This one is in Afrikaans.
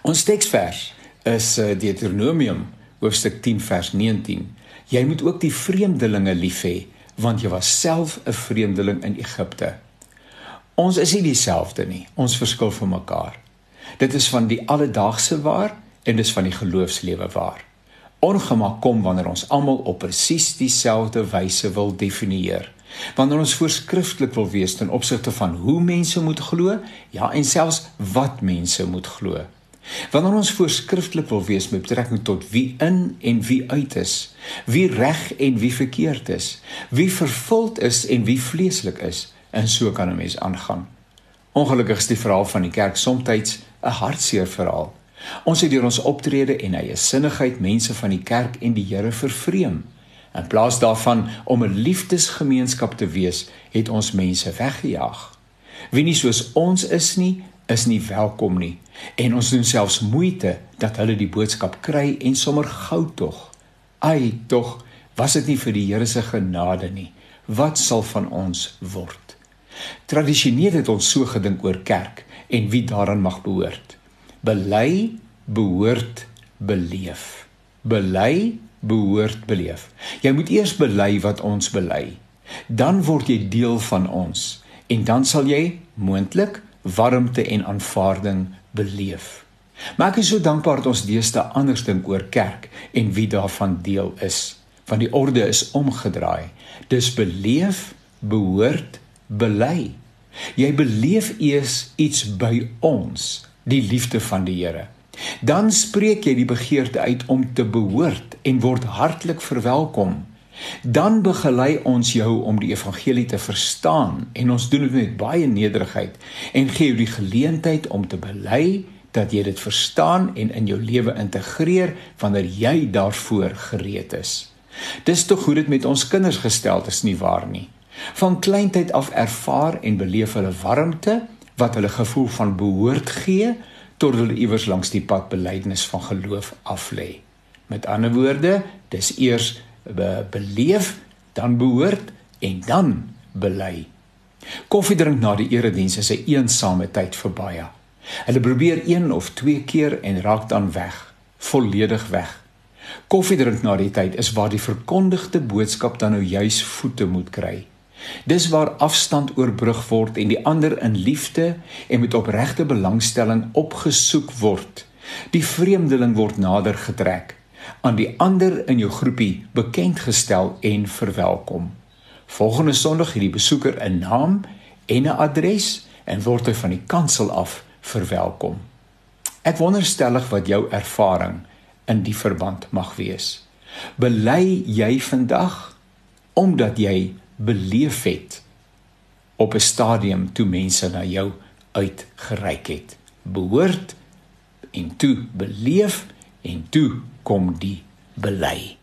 Ons teksvers is eh, Deuteronomium hoofstuk 10 vers 19. Jy moet ook die vreemdelinge lief hê, want jy was self 'n vreemdeling in Egipte. Ons is nie dieselfde nie. Ons verskil van mekaar. Dit is van die alledaagse waar en dis van die geloofslewe waar. Ongemak kom wanneer ons almal op presies dieselfde wyse wil definieer. Wanneer ons voorskrifklik wil wees ten opsigte van hoe mense moet glo, ja en selfs wat mense moet glo. Wanneer ons voorskrifklik wil wees met betrekking tot wie in en wie uit is, wie reg en wie verkeerd is, wie vervuld is en wie vleeslik is, en so kan 'n mens aangaan. Ongelukkig is die verhaal van die kerk soms 'n hartseer verhaal. Ons het deur ons optrede en eie sinnigheid mense van die kerk en die Here vervreem. In plaas daarvan om 'n liefdesgemeenskap te wees, het ons mense weggejaag. Wie nie soos ons is nie, is nie welkom nie en ons doen selfs moeite dat hulle die boodskap kry en sommer gou tog. Ai, tog, was dit nie vir die Here se genade nie, wat sal van ons word? Tradisioneel het ons so gedink oor kerk en wie daaraan mag behoort. Bely, behoort, beleef. Bely, behoort beleef. Jy moet eers bely wat ons bely. Dan word jy deel van ons en dan sal jy moontlik warmte en aanvaarding beleef. Maar ek is so dankbaar dat ons deesdae anders dink oor kerk en wie daarvan deel is. Want die orde is omgedraai. Dis beleef, behoort, bely. Jy beleef eers iets by ons, die liefde van die Here. Dan spreek jy die begeerte uit om te behoort en word hartlik verwelkom. Dan begelei ons jou om die evangelie te verstaan en ons doen dit met baie nederigheid en gee jou die geleentheid om te bely dat jy dit verstaan en in jou lewe integreer wanneer jy daarvoor gereed is. Dis tog hoe dit met ons kinders gestel is nie waar nie. Van kleintyd af ervaar en beleef hulle warmte wat hulle gevoel van behoort gee tot hulle iewers langs die pad belydenis van geloof af lê. Met ander woorde, dis eers be beleef, dan behoort en dan bely. Koffie drink na die erediens is 'n eensame tyd vir baie. Hulle probeer een of twee keer en raak dan weg, volledig weg. Koffie drink na die tyd is waar die verkondigde boodskap dan nou juis voete moet kry. Dis waar afstand oorbrug word en die ander in liefde en met opregte belangstelling opgesoek word. Die vreemdeling word nader getrek, aan die ander in jou groepie bekend gestel en verwelkom. Volgende Sondag het die besoeker 'n naam en 'n adres en word hy van die kansel af verwelkom. Ek wonderstellig wat jou ervaring in die verband mag wees. Bely jy vandag omdat jy beleef het op 'n stadium toe mense na jou uitgereik het. Behoort en toe beleef en toe kom die bely.